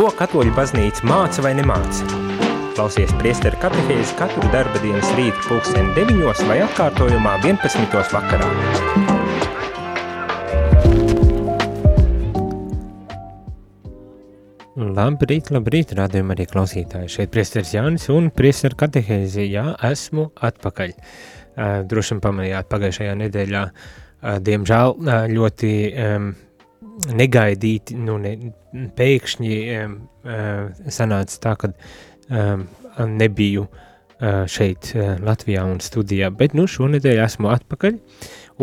Ko katoļu baznīca māca vai nemāca? Klausies priesteru katehēzi katru darba dienas rītu pulksteni 9 vai atkārtojumā 11. vakarā. Labrīt, labrīt, rādījumā arī klausītāji. Šeit priesteris Jānis un priesteru katehēzi, jā, esmu atpakaļ. Uh, droši vien pamanījāt pagājušajā nedēļā, uh, diemžēl uh, ļoti negaidīti, nu, ne, pēkšņi um, uh, sanāca tā, ka um, nebiju uh, šeit uh, Latvijā un studijā, bet nu šonedēļ esmu atpakaļ,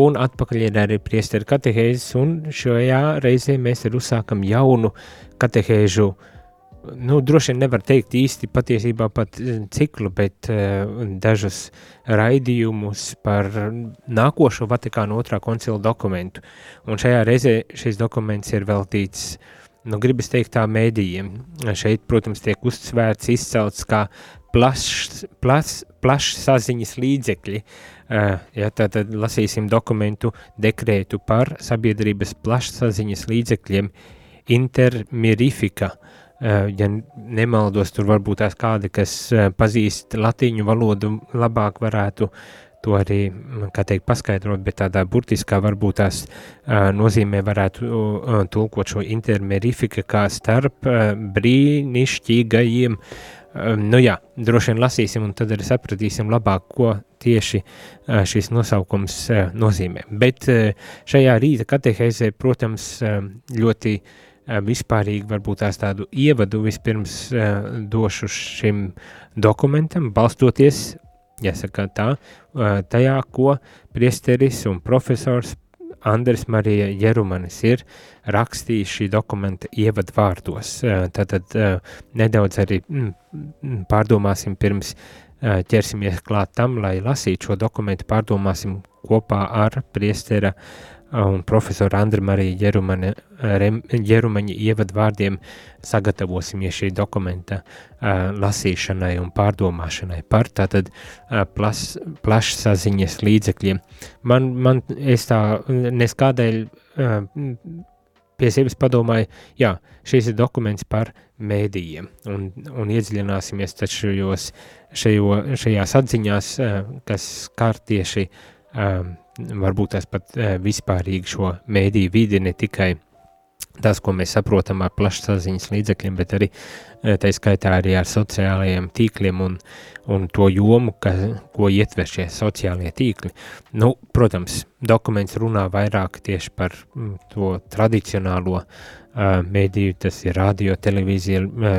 un atpakaļ ir arī priesteru katehēzes, un šajā reizē mēs arī uzsākam jaunu katehēžu uh, nu, droši vien nevar teikt īsti patiesībā pat eh, ciklu, bet uh, dažus raidījumus par nākošo Vatikānu otrā koncila dokumentu. Un šajā reizē šis dokuments ir veltīts, nu, gribas teikt tā mēdījiem. Šeit, protams, tiek uzsvērts, izcelts kā plašs, plašs, plašs saziņas līdzekļi. Uh, ja, tad, tad lasīsim dokumentu dekrētu par sabiedrības plašsaziņas līdzekļiem intermirifika, uh, ja nemaldos, tur varbūt tās kādi, kas eh, pazīst latīņu valodu, labāk varētu to arī, mm, kā teikt, paskaidrot, bet tādā burtiskā varbūt tās uh, nozīmē varētu tulkot šo intermerifika kā starp brīnišķīgajiem, nu jā, droši vien lasīsim un tad arī sapratīsim labāk, ko tieši šis nosaukums nozīmē. Bet šajā rīta katehēzē, protams, ļoti uh, Eh, vispārīgi varbūt tās tādu ievadu vispirms uh, došu šim dokumentam, balstoties, jāsaka tā, uh, tajā, ko priesteris un profesors Andris Marija Jerumanis ir rakstījis šī dokumenta ievadu vārdos. Uh, tātad nedaudz arī mm, mm pārdomāsim pirms ķersimies klāt tam, lai lasītu šo dokumentu, pārdomāsim kopā ar priestera uh, un profesora Andra Marija Ģerumaņa ievadvārdiem sagatavosimies šī dokumenta uh, lasīšanai un pārdomāšanai par tātad uh, plas, plašsaziņas līdzekļiem. Man, man es tā neskādēļ uh, pie sevis padomāju, jā, šis ir dokuments par mēdījiem un, un iedziļināsimies taču šajos, šajo, šajās atziņās, uh, kas skar tieši uh, varbūt tās pat eh, vispārīgi šo mēdīju vidi, ne tikai tas, ko mēs saprotam ar plašsaziņas līdzekļiem, bet arī eh, tā skaitā arī ar sociālajiem tīkliem un, un to jomu, ka, ko ietver šie sociālie tīkli. Nu, protams, dokuments runā vairāk tieši par mm, to tradicionālo uh, mēdīju, tas ir radio, televīzija, uh,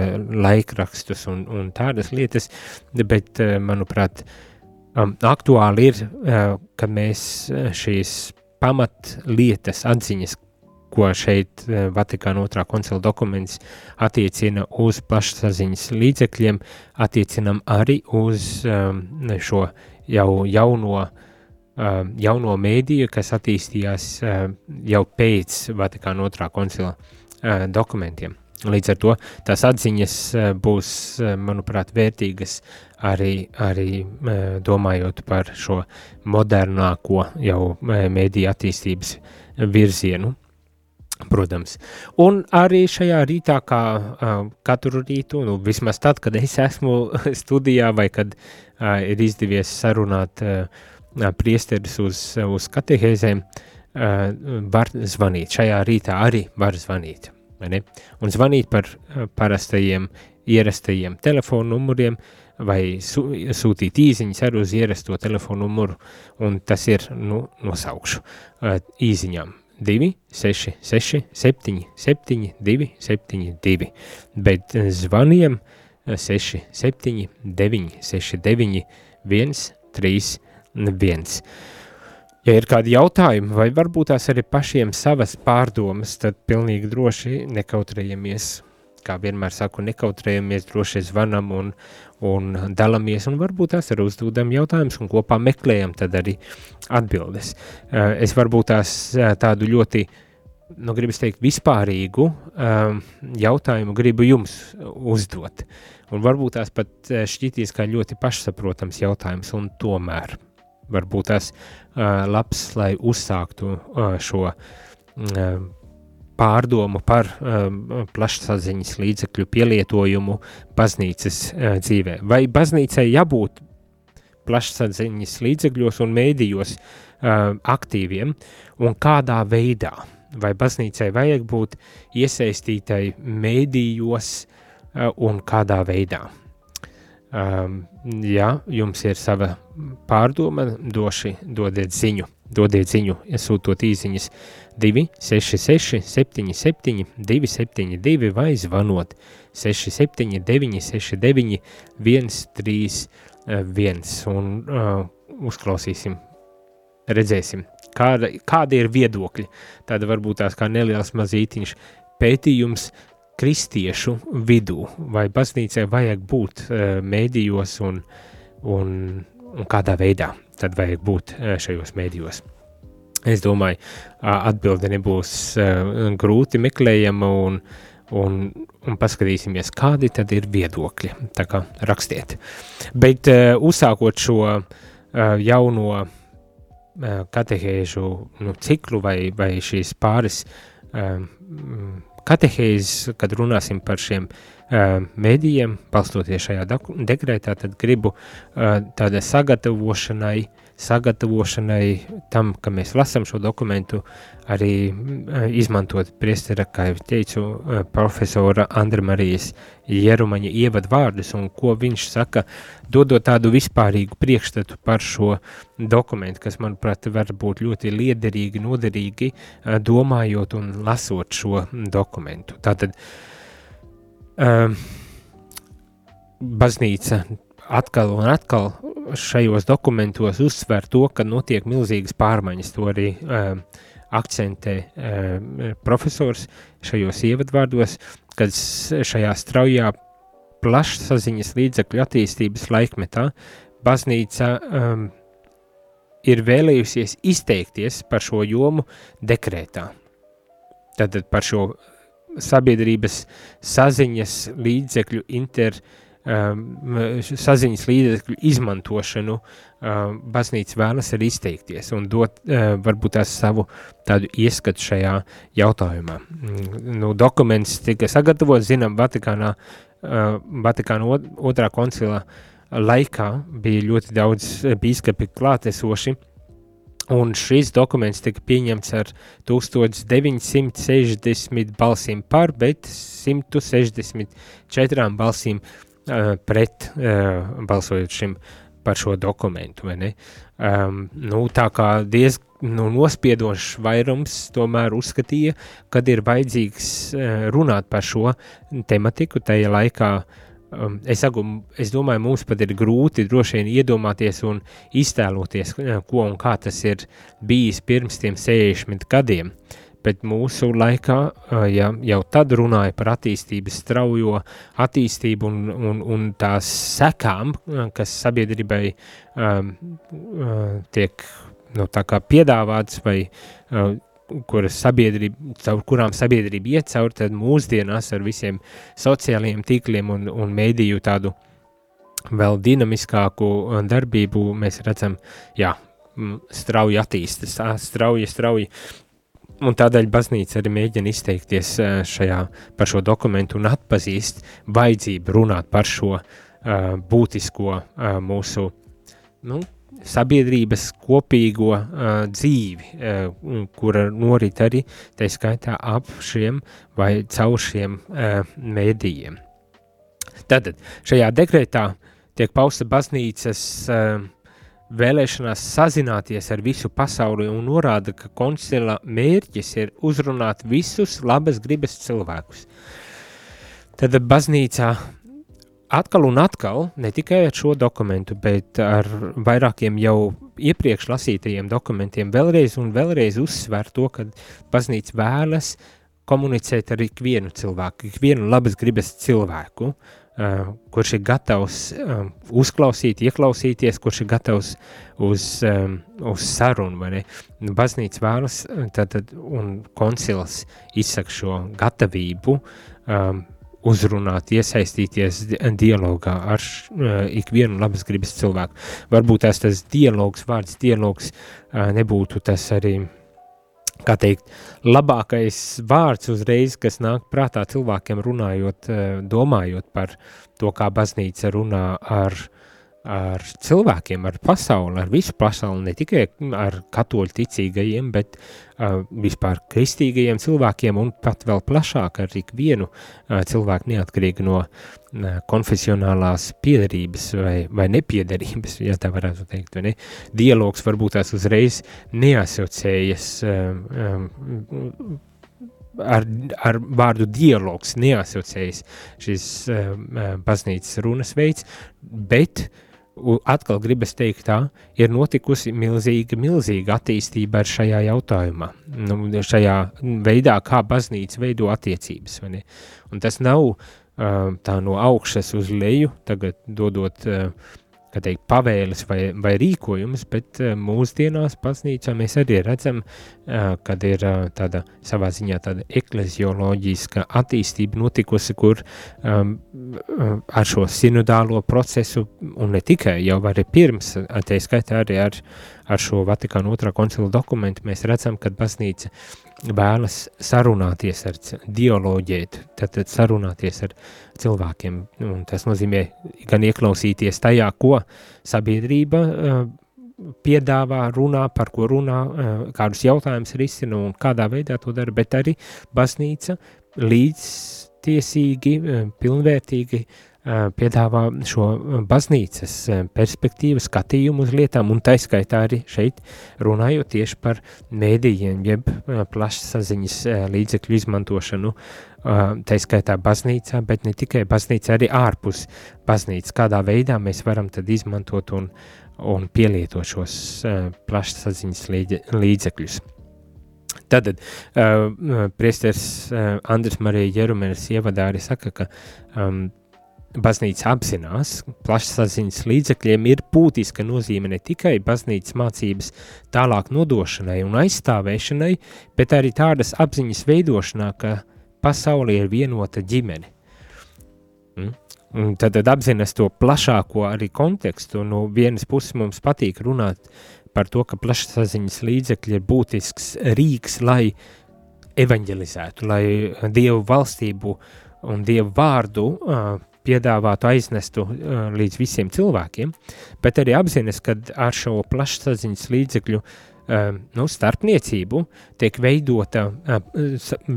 laikrakstus un, un tādas lietas, bet, uh, manuprāt, uh, um, aktuāli ir, uh, ka mēs uh, šīs pamatlietas atziņas, ko šeit uh, Vatikāna otrā koncila dokuments attiecina uz plašsaziņas līdzekļiem, attiecinam arī uz um, šo jau jauno, uh, jauno mēdīju, kas attīstījās uh, jau pēc Vatikāna otrā koncila uh, dokumentiem. Līdz ar to tās atziņas būs, manuprāt, vērtīgas arī, arī domājot par šo modernāko jau mēdīju attīstības virzienu. Protams. Un arī šajā rītā, kā uh, katru rītu, nu, vismaz tad, kad es esmu studijā vai kad uh, ir izdevies sarunāt uh, priesteris uz, uz katehēzēm, uh, var zvanīt. Šajā rītā arī var zvanīt. Un zvanīt par uh, parastajiem, ierastajiem telefonu numuriem, vai su, sūtīt īsiņas arī uz ierasto telefonu numuru, un tas ir, nu, nosaukšu. Uh, īsiņām 2, 6, 6, 7, 7, 2, 7, 2, bet zvaniem 6, 7, 9, 6, 9, 1, 3, 1. Ja ir kādi jautājumi, vai varbūt tās arī pašiem savas pārdomas, tad pilnīgi droši nekautrējamies. Kā vienmēr saku, nekautrējamies, droši zvanam un, un dalamies, un varbūt tās arī uzdodam jautājumus un kopā meklējam tad arī atbildes. Es varbūt tās tādu ļoti, nu gribas teikt, vispārīgu um, jautājumu gribu jums uzdot, un varbūt tās pat šķitīs kā ļoti pašsaprotams jautājums, un tomēr varbūt tās uh, labs, lai uzsāktu uh, šo uh, pārdomu par plašsaziņas līdzekļu pielietojumu baznīcas dzīvē. Vai baznīcai jābūt plašsaziņas līdzekļos un mēdījos aktīviem un kādā veidā? Vai baznīcai vajag būt iesaistītai mēdījos un kādā veidā? Um, ja jums ir sava pārdoma, doši, dodiet ziņu, dodiet ziņu, iesūtot īziņas 266 77 272 vai zvanot 679 69 131 un uh, uzklausīsim, redzēsim, kāda, kādi ir viedokļi. Tāda varbūt tās kā neliels mazītiņš pētījums, kristiešu vidū, vai baznīcai vajag būt uh, mēdījos un, un, un kādā veidā tad vajag būt uh, šajos mēdījos. Es domāju, atbilde nebūs uh, grūti meklējama un, un, un paskatīsimies, kādi tad ir viedokļi. Tā kā rakstiet. Bet uzsākot šo jauno katehēžu nu, ciklu vai, vai šīs pāris katehēzes, kad runāsim par šiem uh, mēdījiem, balstoties šajā dekrētā, tad gribu uh, tādai sagatavošanai, sagatavošanai tam, ka mēs lasām šo dokumentu, arī uh, izmantot priestera, kā jau teicu, uh, profesora Andra Marijas Jerumaņa ievadvārdus un ko viņš saka, dodot tādu vispārīgu priekšstatu par šo dokumentu, kas, manuprāt, var būt ļoti liederīgi, noderīgi, domājot un lasot šo dokumentu. Tātad um, baznīca atkal un atkal šajos dokumentos uzsver to, ka notiek milzīgas pārmaiņas, to arī um, akcentē um, profesors šajos ievadvārdos, kad šajā straujā plašsaziņas līdzekļu attīstības laikmetā baznīca um, ir vēlējusies izteikties par šo jomu dekrētā. Tātad par šo sabiedrības saziņas līdzekļu inter, um, saziņas līdzekļu izmantošanu um, baznīca vēlas arī izteikties un dot uh, varbūt tās savu tādu ieskatu šajā jautājumā. Mm, nu, dokuments tika sagatavots, zinām, Vatikānā, uh, Vatikāna otrā koncila laikā bija ļoti daudz bīskapi klātesoši, Un šis dokuments tika pieņemts ar 1960 balsīm par, bet 164 balsīm pret uh, balsojot šim par šo dokumentu? Um, nu, tā kā diezgan nu, nospiedošs vairums tomēr uzskatīja, kad ir vajadzīgs uh, runāt par šo tematiku tajā laikā, uh, Um, es, saku, es domāju, mums pat ir grūti droši vien iedomāties un iztēloties, ko un kā tas ir bijis pirms tiem 60 gadiem. Bet mūsu laikā ja, jau tad runāja par attīstības straujo attīstību un, un, un tās sekām, kas sabiedrībai um, tiek nu, piedāvāts vai uh, kuras sabiedrība, caur kurām sabiedrība iet caur, tad mūsdienās ar visiem sociālajiem tīkliem un, un mēdīju tādu vēl dinamiskāku darbību mēs redzam, jā, strauji attīstas, strauji, strauji, un tādēļ baznīca arī mēģina izteikties šajā, par šo dokumentu un atpazīst vajadzību runāt par šo uh, būtisko uh, mūsu, nu, sabiedrības kopīgo uh, dzīvi, uh, kura norit arī, tā skaitā, ap šiem vai caur šiem uh, mēdījiem. Tātad šajā dekrētā tiek pausta baznīcas uh, vēlēšanās sazināties ar visu pasauli un norāda, ka koncila mērķis ir uzrunāt visus labas gribas cilvēkus. Tad baznīcā atkal un atkal, ne tikai ar šo dokumentu, bet ar vairākiem jau iepriekš lasītajiem dokumentiem, vēlreiz un vēlreiz uzsver to, ka baznīca vēlas komunicēt ar ikvienu cilvēku, ikvienu labas gribas cilvēku, uh, kurš ir gatavs um, uzklausīt, ieklausīties, kurš ir gatavs uz, um, uz sarunu, ne? Baznīca vēlas, tad, un koncils izsaka šo gatavību uzrunāt, iesaistīties dialogā ar ikvienu labas gribas cilvēku. Varbūt tas, tas dialogs, vārds dialogs nebūtu tas arī, kā teikt, labākais vārds uzreiz, kas nāk prātā cilvēkiem runājot, domājot par to, kā baznīca runā ar uh, ar cilvēkiem, ar pasauli, ar visu pasauli, ne tikai ar katoļu ticīgajiem, bet uh, vispār kristīgajiem cilvēkiem un pat vēl plašāk ar ikvienu uh, cilvēku neatkarīgi no uh, konfesionālās piederības vai, vai nepiederības, ja tā varētu teikt, vai ne? Dialogs varbūt tās uzreiz neasociējas uh, um, ar, ar vārdu dialogs neasociējas šis uh, baznīcas runas veids, bet uh, atkal gribas teikt tā, ir notikusi milzīga, milzīga attīstība ar šajā jautājumā, nu, šajā veidā, kā baznīca veido attiecības? Un tas nav uh, tā no augšas uz leju, tagad dodot uh, kā teikt, pavēles vai, vai rīkojums, bet uh, mūsdienās baznīcā mēs arī redzam, uh, kad ir uh, tāda savā ziņā tāda eklezioloģiska attīstība notikusi, kur um, ar šo sinodālo procesu, un ne tikai jau arī pirms, tā skaitā arī ar, ar šo Vatikānu otrā koncila dokumentu, mēs redzam, ka baznīca vēlas sarunāties ar dialoģēt, tad, tad sarunāties ar cilvēkiem, un tas nozīmē gan ieklausīties tajā, ko sabiedrība uh, piedāvā, runā, par ko runā, uh, kādus jautājumus risina un kādā veidā to dara, bet arī baznīca līdztiesīgi, uh, pilnvērtīgi piedāvā šo baznīcas perspektīvu, skatījumu uz lietām, un taiskaitā arī šeit runājot tieši par mēdījiem, jeb plašsaziņas līdzekļu izmantošanu, taiskaitā baznīcā, bet ne tikai baznīcā, arī ārpus baznīcas, kādā veidā mēs varam tad izmantot un, un pielietot šos plašsaziņas līdzekļus. Tātad uh, priesteris uh, Andris Marija Jerumenes ievadā arī saka, ka um, baznīca apzinās, plašsaziņas līdzekļiem ir būtiska nozīme ne tikai baznīcas mācības tālāk nodošanai un aizstāvēšanai, bet arī tādas apziņas veidošanā, ka pasaulē ir vienota ģimene. Mm? Un tad, tad apzinas to plašāko arī kontekstu, no vienas puses mums patīk runāt par to, ka plašsaziņas līdzekļi ir būtisks rīks, lai evanģelizētu, lai Dievu valstību un Dievu vārdu uh, piedāvātu aiznestu uh, līdz visiem cilvēkiem, bet arī apzinas, ka ar šo plašsaziņas līdzekļu uh, nu, starpniecību tiek veidota uh,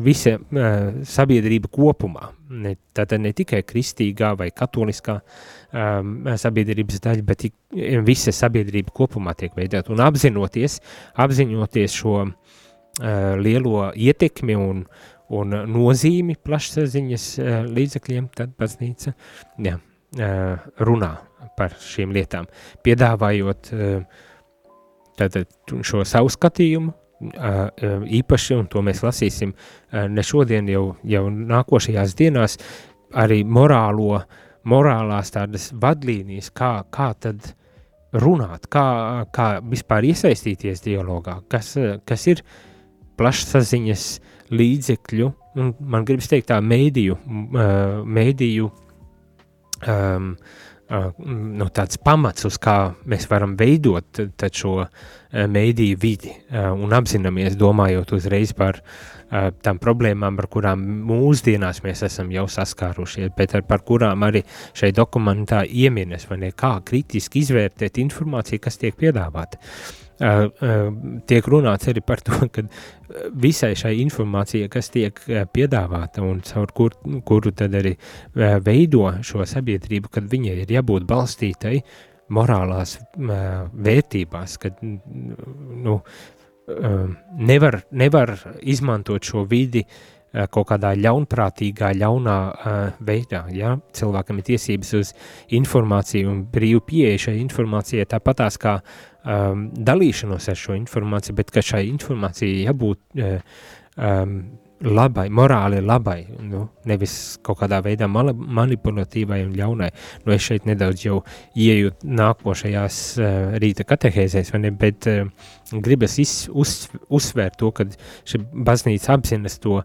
visa uh, sabiedrība kopumā. Ne, tātad ne tikai kristīgā vai katoliskā um, sabiedrības daļa, bet visa sabiedrība kopumā tiek veidota. Un apzinoties, apzinoties šo uh, lielo ietekmi un, un nozīmi plašsaziņas eh, līdzekļiem, tad baznīca jā, eh, runā par šīm lietām, piedāvājot eh, tātad šo savu skatījumu, īpaši, un to mēs lasīsim ne šodien, jau, jau nākošajās dienās, arī morālo, morālās tādas vadlīnijas, kā, kā tad runāt, kā, kā vispār iesaistīties dialogā, kas, kas ir plašsaziņas līdzekļu, un man gribas teikt tā mēdīju, mēdīju um, nu, tāds pamats, uz kā mēs varam veidot šo mēdīju vidi un apzināmies, domājot uzreiz par tām problēmām, ar kurām mūsdienās mēs esam jau saskārušies, bet ar, par kurām arī šeit dokumentā ieminas, vai ne, kā kritiski izvērtēt informāciju, kas tiek piedāvāta. Tiek runāts arī par to, ka visai šai informācijai, kas tiek piedāvāta un caur kur, kuru tad arī veido šo sabiedrību, kad viņai ir jābūt balstītai morālās vērtībās, kad nu, nevar, nevar izmantot šo vidi kaut kādā ļaunprātīgā, ļaunā veidā. Ja? Cilvēkam ir tiesības uz informāciju un brīvu pieeja šai informācijai tāpatās kā uh, um, dalīšanos ar šo informāciju, bet ka šai informācijai jābūt uh, um, labai, morāli labai, nu, nevis kaut kādā veidā manipulatīvai un ļaunai. Nu, es šeit nedaudz jau ieju nākošajās uh, rīta katehēzēs, ne, bet uh, gribas iz, uz, uzsvērt to, ka šī baznīca apzinas to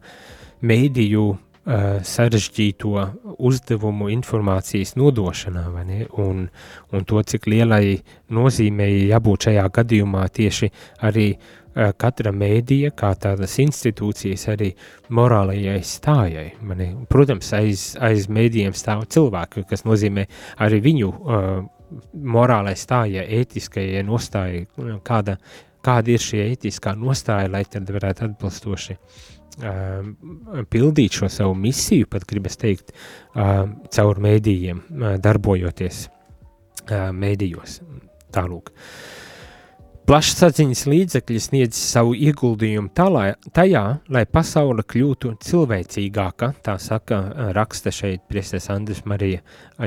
mēdīju sarežģīto uzdevumu informācijas nodošanā, un, un to, cik lielai nozīmei jābūt šajā gadījumā tieši arī katra mēdīja, kā tādas institūcijas arī morālajai stājai. Mani, protams, aiz, aiz mēdījiem stāv cilvēki, kas nozīmē arī viņu uh, morālai stājai, ētiskajai nostājai, kāda, kāda ir šī ētiskā nostāja, lai tad varētu atbilstoši uh, pildīt šo savu misiju, pat gribas teikt, uh, caur mēdījiem, uh, darbojoties uh, mēdījos. Tālūk. Plašsaziņas līdzekļi sniedz savu ieguldījumu talā, tajā, lai pasaule kļūtu cilvēcīgāka, tā saka raksta šeit priestes Andris Marija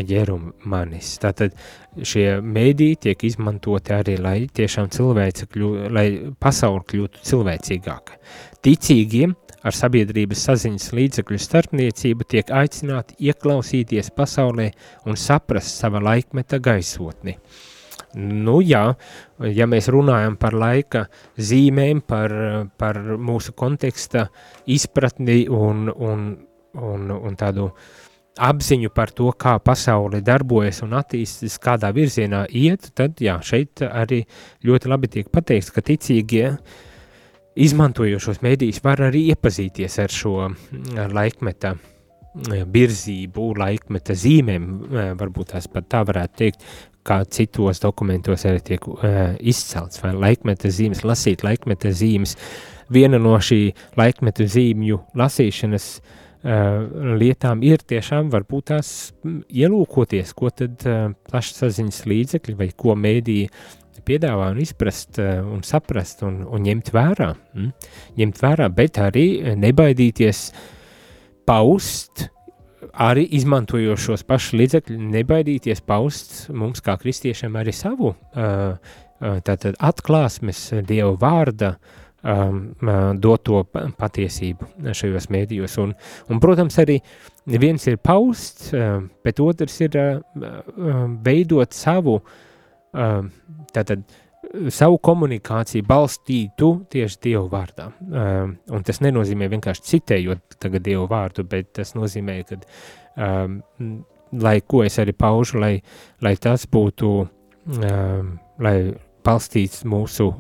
Jerumanis. Tātad šie mēdī tiek izmantoti arī, lai tiešām cilvēce kļūtu, lai pasaule kļūtu cilvēcīgāka. Ticīgiem ar sabiedrības saziņas līdzekļu starpniecību tiek aicināti ieklausīties pasaulē un saprast sava laikmeta gaisotni. Nu, jā, ja mēs runājam par laika zīmēm, par, par mūsu konteksta izpratni un, un, un, un tādu apziņu par to, kā pasaule darbojas un attīstas, kādā virzienā iet, tad jā, šeit arī ļoti labi tiek pateikts, ka ticīgie izmantojošos mēdījus var arī iepazīties ar šo laikmeta virzību, laikmeta zīmēm, varbūt tās pat tā varētu teikt, kā citos dokumentos arī tiek uh, izcelts, vai laikmeta zīmes, lasīt laikmeta zīmes. Viena no šī laikmeta zīmju lasīšanas uh, lietām ir tiešām varbūt tās ielūkoties, ko tad uh, plašsaziņas līdzekļi vai ko mēdīja piedāvā un izprast uh, un saprast un, un ņemt vērā. Mm? Ņemt vērā, bet arī nebaidīties paust arī izmantojot šos pašus līdzekļus, nebaidīties paust mums, kā kristiešiem, arī savu tātad atklāsmes Dieva vārda doto patiesību šajos mēdījos. Un, un, protams, arī viens ir paust, bet otrs ir veidot savu, tātad, savu komunikāciju balstītu tieši Dievu vārdā. Um, un tas nenozīmē vienkārši citējot tagad Dievu vārdu, bet tas nozīmē, ka, um, lai ko es arī paužu, lai, lai tas būtu, um, lai balstīts mūsu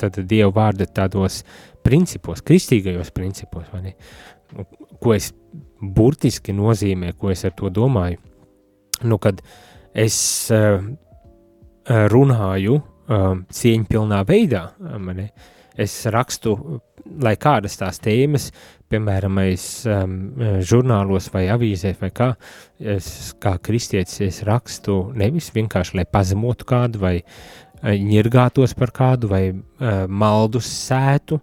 tad, Dievu vārda tādos principos, kristīgajos principos, vai ne? Ko es burtiski nozīmē, ko es ar to domāju. Nu, kad es uh, runāju um, cieņpilnā veidā. Mani. Es rakstu, lai kādas tās tēmas, piemēram, es um, žurnālos vai avīzē vai kā, es kā kristietis es rakstu nevis vienkārši, lai pazemotu kādu vai uh, ņirgātos par kādu vai uh, maldus sētu,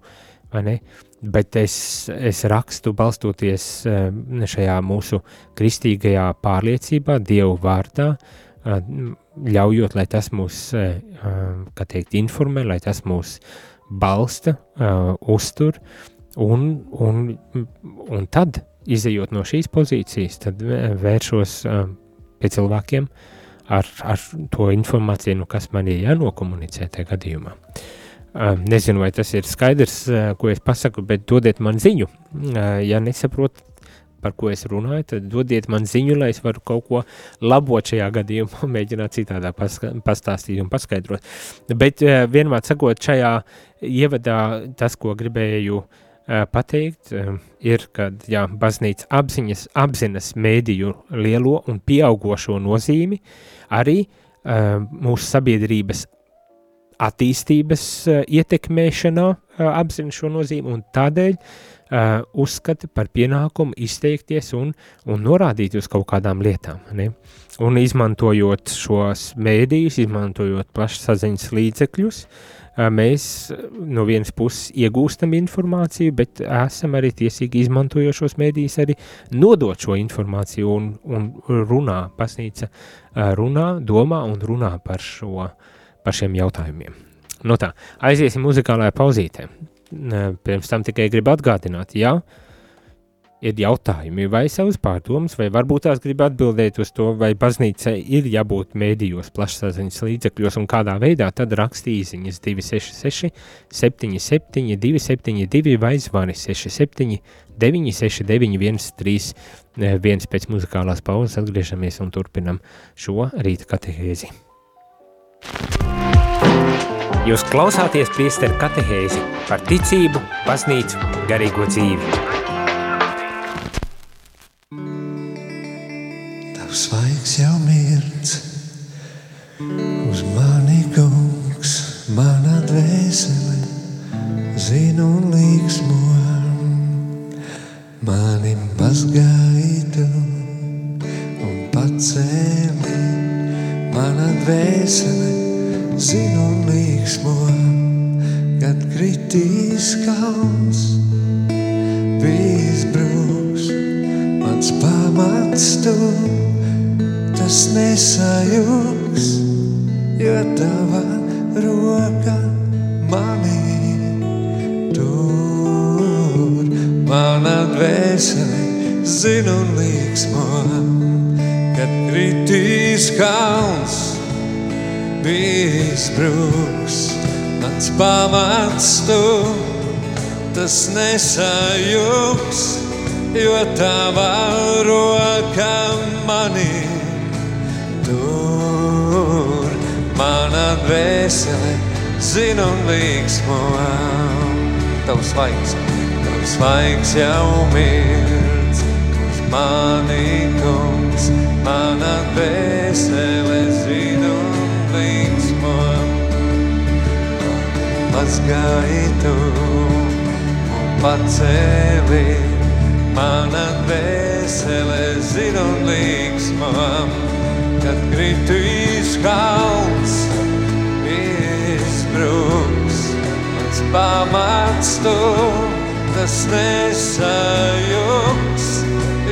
vai ne, bet es, es rakstu balstoties uh, šajā mūsu kristīgajā pārliecībā, Dievu vārdā, uh, ļaujot, lai tas mūs, kā teikt, informē, lai tas mūs balsta, uztur, un, un, un tad, izējot no šīs pozīcijas, tad vēršos pie cilvēkiem ar, ar to informāciju, nu, kas man ir jānokomunicē tajā gadījumā. Nezinu, vai tas ir skaidrs, ko es pasaku, bet dodiet man ziņu. Ja nesaprotat, par ko es runāju, tad dodiet man ziņu, lai es varu kaut ko labot šajā gadījumā, mēģināt citādā pastāstīt un paskaidrot. Bet eh, vienmēr sakot, šajā ievadā tas, ko gribēju eh, pateikt, eh, ir, kad jā, baznīca apziņas, apzinas mēdīju lielo un pieaugošo nozīmi arī mūsu sabiedrības attīstības ietekmēšanā apzina šo nozīmi un tādēļ uh, uh, uzskata par pienākumu izteikties un, un norādīt uz kaut kādām lietām. Ne? Un izmantojot šos mēdījus, izmantojot plašsaziņas līdzekļus, uh, mēs no vienas puses iegūstam informāciju, bet esam arī tiesīgi izmantojot šos mēdījus arī nodot šo informāciju un, un runā, pasnīca uh, runā, domā un runā par, šo, par šiem jautājumiem. No tā, aiziesim muzikālajā pauzītē pirms tam tikai gribu atgādināt, ja ir jautājumi vai savas pārdomas, vai varbūt tās grib atbildēt uz to, vai baznīcai ir jābūt mēdījos, plašsaziņas līdzekļos un kādā veidā, tad raksti īziņas 266 77 272 vai zvani 67 969 131 pēc muzikālās pauzes atgriežamies un turpinam šo rīta katehēzi. Jūs klausāties priesteru katehēzi par ticību, baznīcu, garīgo dzīvi. Tavs svaigs jau mirds, uz mani kungs, mana dvēsele, zinu un līksmo. Mani mazgāja un pacēli, mana dvēsele, zinu līksmo, kad kritīs kalns, bijis brūks, mans pamats tu, tas nesajūgs, jo tava roka mani tur. Mana dvēsele zinu līksmo, kad kritīs kalns, bijis brūks, mans pamats tu, tas nesajūgs, jo tavā roka mani tur. Mana dvēsele zina un līksmo, tavs svaigs, tavs svaigs jau mirds, uz mani kungs, mana dvēsele mazgājitu un pacēli, mana dvēsele zina un līksmo, kad kritīs kalns, izbruks, mans pamats tu, tas nesajūgs,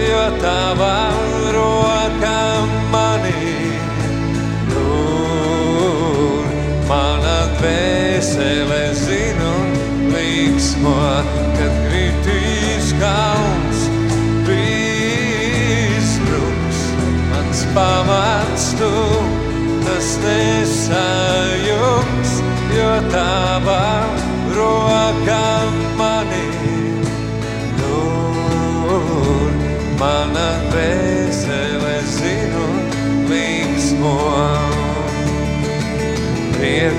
jo tava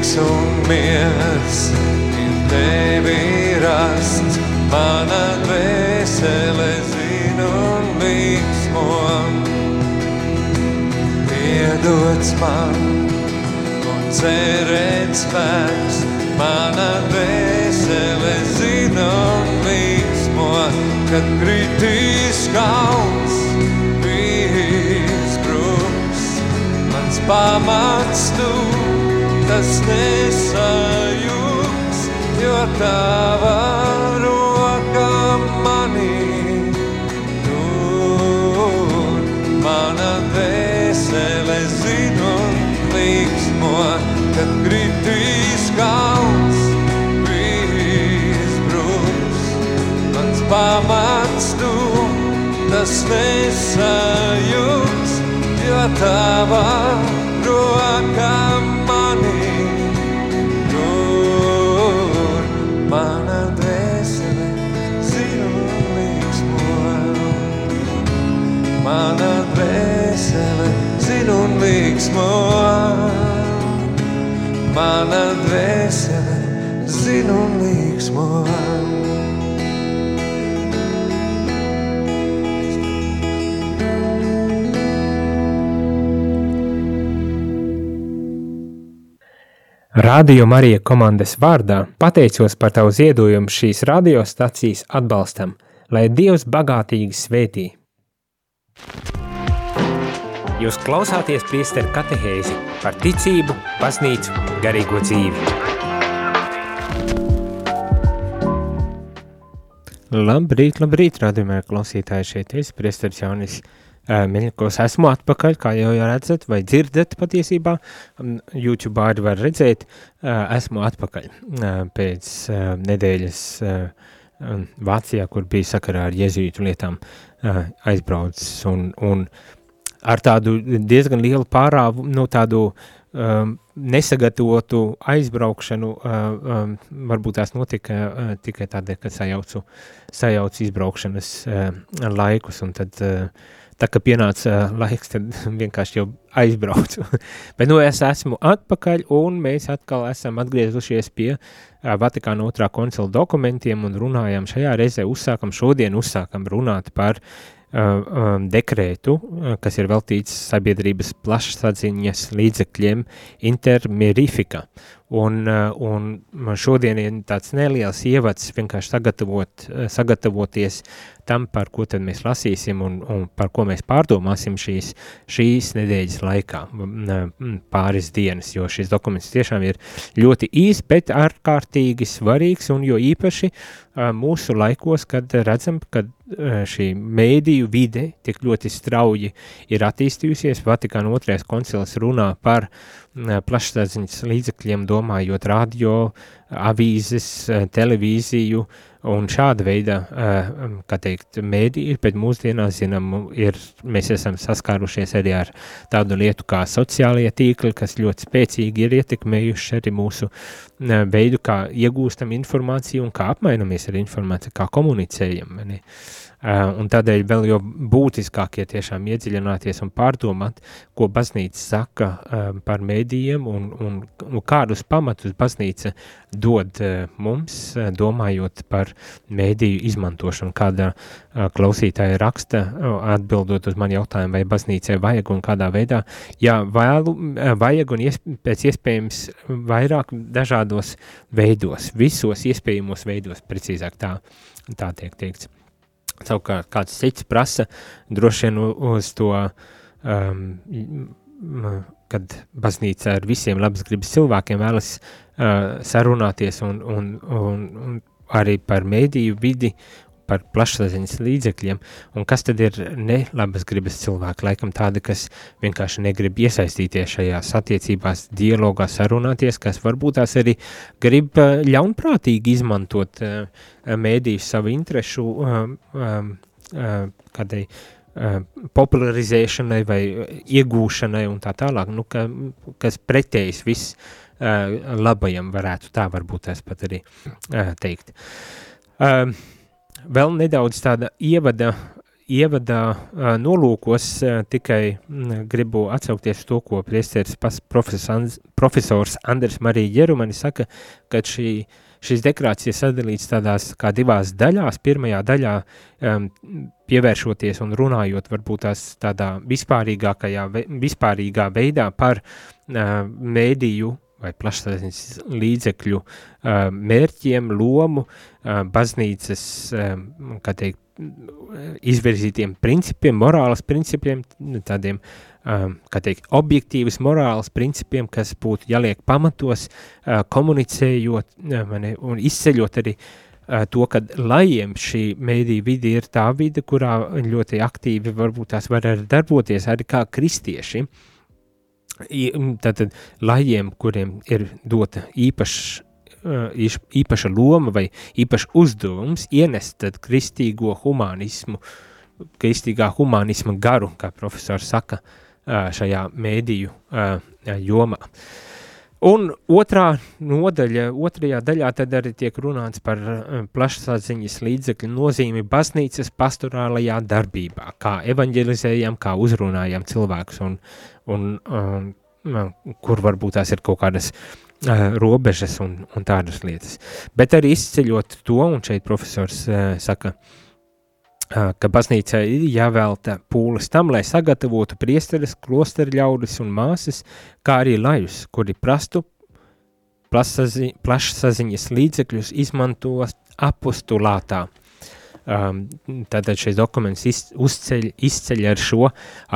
prieks un miers ir tevi rasts. Mana dvēsele zina un līksmo. Piedots man un cerēt spēks. Mana dvēsele zina un līksmo, kad kritīs kalns, bijis bruks. Mans pamats tu tas nesajūgs, jo tava roka manī tur. Mana dvēsele zinu un līksmo, kad kritīs kalns, bijis brūks. Mans pamats tu, tas nesajūgs, jo tava roka manī un līksmo. Mana dvēsele zinu līksmo. Radio Marija komandas vārdā pateicos par tavu ziedojumu šīs radiostacijas atbalstam, lai Dievs bagātīgi svētī. Jūs klausāties priesteru katehēzi par ticību, baznīcu, garīgo dzīvi. Labrīt, labrīt, radījumē klausītāji šeit es, priesteris Jaunis Miļņakos esmu atpakaļ, kā jau redzat, vai dzirdat patiesībā, YouTube arī var redzēt, esmu atpakaļ pēc nedēļas Vācijā, kur bija sakarā ar jezītu lietām aizbraucis un, un ar tādu diezgan lielu pārāvu, nu, tādu um, nesagatavotu aizbraukšanu, uh, um, varbūt tās notika uh, tikai tādēļ, ka sajaucu, sajaucu izbraukšanas uh, laikus, un tad uh, tā kā pienāca uh, laiks, tad vienkārši jau aizbraucu. Bet nu es esmu atpakaļ un mēs atkal esam atgriezušies pie uh, Vatikāna otrā koncila dokumentiem un runājam šajā reizē uzsākam, šodien uzsākam runāt par uh, um, dekrētu, kas ir veltīts sabiedrības plašsaziņas līdzekļiem intermirifika. Un, uh, un šodien ir tāds neliels ievads vienkārši sagatavot, uh, sagatavoties tam, par ko tad mēs lasīsim un, un par ko mēs pārdomāsim šīs, šīs nedēļas laikā, pāris dienas, jo šis dokuments tiešām ir ļoti īs, bet ārkārtīgi svarīgs un jo īpaši mūsu laikos, kad redzam, ka šī mēdīju vide tik ļoti strauji ir attīstījusies, Vatikāna otrais koncils runā par plašsaziņas līdzekļiem, domājot radio, avīzes, televīziju, uh, Un šāda veida, kā teikt, mēdī, bet mūsdienās, zinām, ir, mēs esam saskārušies arī ar tādu lietu kā sociālie tīkli, kas ļoti spēcīgi ir ietekmējuši arī mūsu veidu, kā iegūstam informāciju un kā apmainamies ar informāciju, kā komunicējam. Ne? Uh, un tādēļ vēl jau būtiskāk ir tiešām iedziļināties un pārdomāt, ko baznīca saka uh, par mēdījiem un, un, un kādus pamatus baznīca dod uh, mums, domājot par mēdīju izmantošanu. Kāda klausītāja raksta, atbildot uz mani jautājumu, vai baznīcai vajag un kādā veidā, jā, vēlu, vajag un iesp pēc iespējams vairāk dažādos veidos, visos iespējamos veidos, precīzāk tā, tā tiek teikts. Savukārt kāds cits prasa droši vien uz to, um, kad baznīca ar visiem labas gribas cilvēkiem vēlas uh, sarunāties un, un, un, un arī par mēdīju vidi par plašsaziņas līdzekļiem, un kas tad ir nelabas gribas cilvēki, laikam tādi, kas vienkārši negrib iesaistīties šajās attiecībās, dialogā sarunāties, kas varbūt tās arī grib eh, ļaunprātīgi izmantot uh, mēdījus savu interešu um, um, uh, kādai popularizēšanai vai iegūšanai un tā tālāk, nu, ka, kas pretējs viss uh, labajam varētu tā varbūt es pat arī teikt. Uh, vēl nedaudz tāda ievada, ievada uh, nolūkos uh, tikai mm, gribu atsaukties to, ko priesteris profesors, profesors Andrs Marija Jerumani saka, ka šī, šīs dekrācijas sadalīts tādās kā divās daļās. Pirmajā daļā um, pievēršoties un runājot varbūt tās tādā vispārīgākajā, vispārīgā veidā par uh, mēdīju vai plašsaziņas līdzekļu mērķiem, lomu, baznīcas, kā teikt, izvirzītiem principiem, morālas principiem, tādiem, kā teikt, objektīvas morālas principiem, kas būtu jāliek pamatos, komunicējot mani, un izceļot arī to, ka lajiem šī mēdī vidi ir tā vide, kurā ļoti aktīvi varbūt tās var arī darboties arī kā kristieši, uh, tātad lajiem, kuriem ir dota īpašs īpaša loma vai īpaša uzdevums ienest kristīgo humanismu, kristīgā humanisma garu, kā profesors saka, šajā mēdīju jomā. Un otrā nodaļa, otrajā daļā tad arī tiek runāts par plašsaziņas līdzekļu nozīmi baznīcas pastorālajā darbībā, kā evanģelizējam, kā uzrunājam cilvēkus un, un um, kur varbūt tās ir kaut kādas uh, robežas un, un tādas lietas. Bet arī izceļot to, un šeit profesors uh, saka, uh, ka baznīca ir jāvelta pūles tam, lai sagatavotu priesteres, klosteru ļaudis un māsas, kā arī lajus, kuri prastu plašsaziņas līdzekļus izmantos apostulātā. Um, tātad šis dokuments iz, uzceļ, izceļ ar šo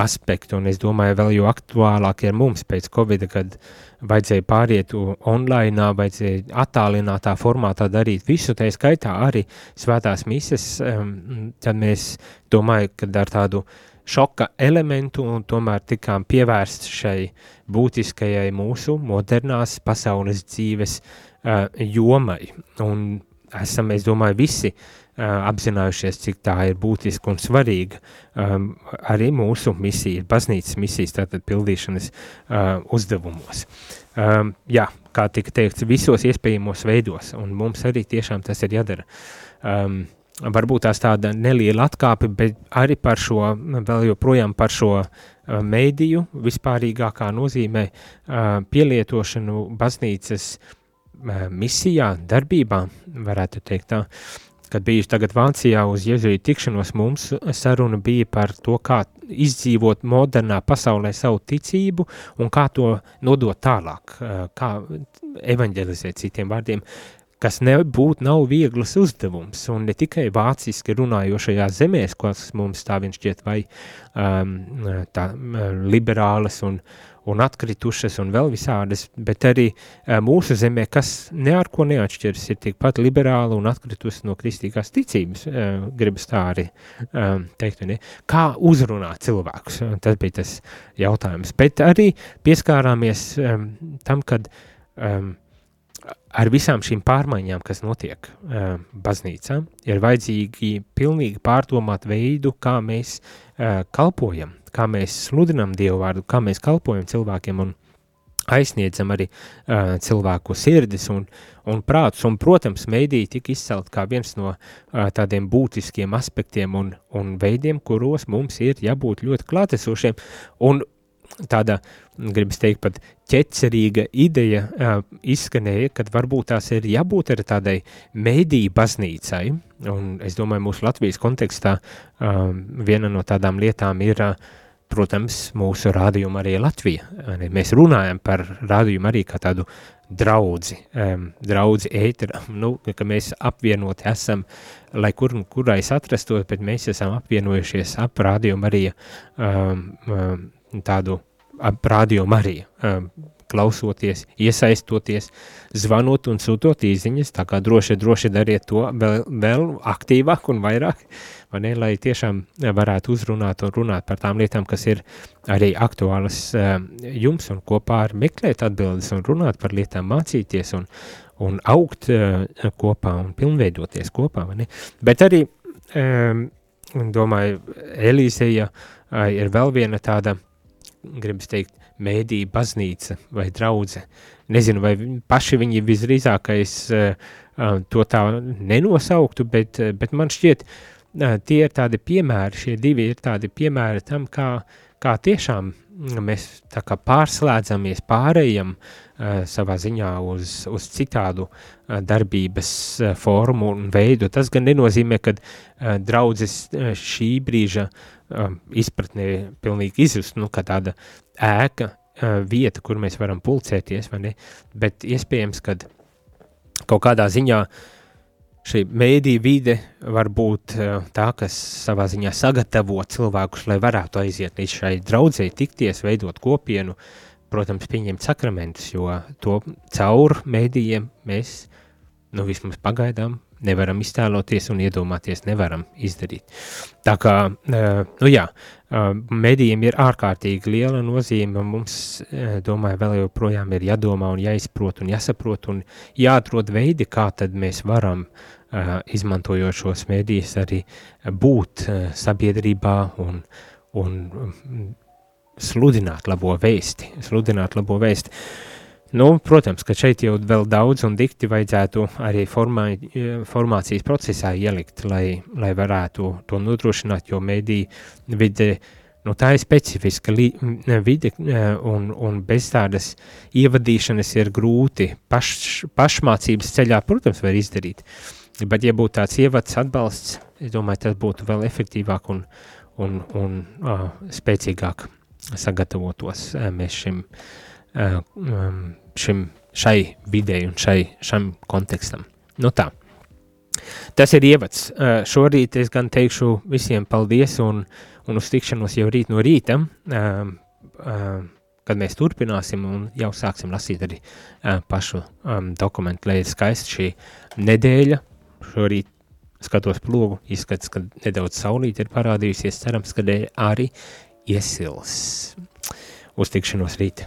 aspektu, un es domāju, vēl jo aktuālāk ir mums pēc Covid, kad vajadzēja pāriet online, vajadzēja attālinātā formātā darīt visu, tā skaitā arī svētās mises, um, tad mēs domāju, ka ar tādu šoka elementu un tomēr tikām pievērst šai būtiskajai mūsu modernās pasaules dzīves uh, jomai, un esam, es domāju, visi uh, apzinājušies, cik tā ir būtiska un svarīga um, arī mūsu misija, baznīcas misijas, tātad pildīšanas uh, uzdevumos. Um, jā, kā tika teikts, visos iespējamos veidos, un mums arī tiešām tas ir jādara. Um, varbūt tās tāda neliela atkāpe, bet arī par šo, vēl joprojām par šo uh, mēdīju vispārīgākā nozīmē uh, pielietošanu baznīcas uh, misijā, darbībā, varētu teikt tā. Kad biju tagad Vācijā uz jēzuītu tikšanos, mums saruna bija par to, kā izdzīvot modernā pasaulē savu ticību un kā to nodot tālāk, kā evanģelizēt citiem vārdiem. Uh, kas nebūtu nav viegls uzdevums, un ne tikai vāciski runājošajās zemēs, kas mums tā viņš šķiet vai um, tā liberālas un, un atkritušas un vēl visādas, bet arī uh, mūsu zemē, kas ne ar ko neatšķiras, ir tikpat liberāla un atkritusi no kristīgās ticības, uh, gribas tā arī um, teikt, ne? kā uzrunāt cilvēkus, tas bija tas jautājums, bet arī pieskārāmies tam, kad ar visām šīm pārmaiņām, kas notiek baznīcā, ir vajadzīgi pilnīgi pārdomāt veidu, kā mēs kalpojam, kā mēs sludinam Dievu vārdu, kā mēs kalpojam cilvēkiem un aizsniedzam arī uh, cilvēku sirdis un, un prātus. Un, protams, mēdīja tika izcelt kā viens no uh, tādiem būtiskiem aspektiem un, un veidiem, kuros mums ir jābūt ļoti klātesošiem. Un tāda, gribas teikt, pat ķecerīga ideja uh, izskanēja, kad varbūt tās ir jābūt ar tādai mēdīju baznīcai, un es domāju, mūsu Latvijas kontekstā uh, viena no tādām lietām ir, uh, protams, mūsu rādījuma arī Latvija. Mēs runājam par rādījumu arī kā tādu draudzi, um, draudzi ētera, nu, ka mēs apvienoti esam, lai kur, kurais atrastos, bet mēs esam apvienojušies ap rādījumu arī um, um, tādu rādio Mariju, klausoties, iesaistoties, zvanot un sūtot īziņas, tā kā droši, droši dariet to vēl, vēl aktīvāk un vairāk, vai ne, lai tiešām varētu uzrunāt un runāt par tām lietām, kas ir arī aktuālas jums un kopā ar meklēt atbildes un runāt par lietām, mācīties un, un augt kopā un pilnveidoties kopā, vai ne, bet arī, domāju, Elīzeja ir vēl viena tāda, gribas teikt, mēdī baznīca vai draudze. Nezinu, vai paši viņi visdrīzākais uh, to tā nenosauktu, bet, bet man šķiet, tie ir tādi piemēri, šie divi ir tādi piemēri tam, kā, kā tiešām mēs tā kā pārslēdzamies, pārējam uh, savā ziņā uz, uz citādu uh, darbības uh, formu un veidu. Tas gan nenozīmē, ka uh, draudzes uh, šī brīža uh, izpratnē pilnīgi izjust, nu, kā tāda ēka, uh, vieta, kur mēs varam pulcēties, vai ne, bet iespējams, kad kaut kādā ziņā šī mēdī vide var būt uh, tā, kas savā ziņā sagatavo cilvēkus, lai varētu aiziet līdz šai draudzē, tikties, veidot kopienu, protams, pieņemt sakramentus, jo to caur mēdījiem mēs, nu, vismaz pagaidām nevaram iztēloties un iedomāties, nevaram izdarīt. Tā kā, nu jā, medijiem ir ārkārtīgi liela nozīme, mums, domāju, vēl joprojām ir jādomā un jāizprot un jāsaprot un jāatrod veidi, kā tad mēs varam, izmantojot šos medijas, arī būt sabiedrībā un, un sludināt labo vēsti, sludināt labo vēsti. Nu, protams, ka šeit jau vēl daudz un dikti vajadzētu arī formā, formācijas procesā ielikt, lai, lai varētu to nodrošināt, jo mēdī vide, nu, tā ir specifiska li, vide un, un bez tādas ievadīšanas ir grūti. Paš, pašmācības ceļā, protams, var izdarīt, bet ja būtu tāds ievads atbalsts, es domāju, tas būtu vēl efektīvāk un, un, un uh, spēcīgāk sagatavotos uh, mēs šim uh, um, šim, šai videi un šai, šam kontekstam. Nu tā. Tas ir ievads. Uh, šorīt es gan teikšu visiem paldies un, un uz tikšanos jau rīt no rīta, uh, uh, kad mēs turpināsim un jau sāksim lasīt arī uh, pašu um, dokumentu, lai ir skaisti šī nedēļa. Šorīt skatos plogu, izskats, ka nedaudz saulīt ir parādījusies, cerams, ka arī iesils. Uz tikšanos rīt!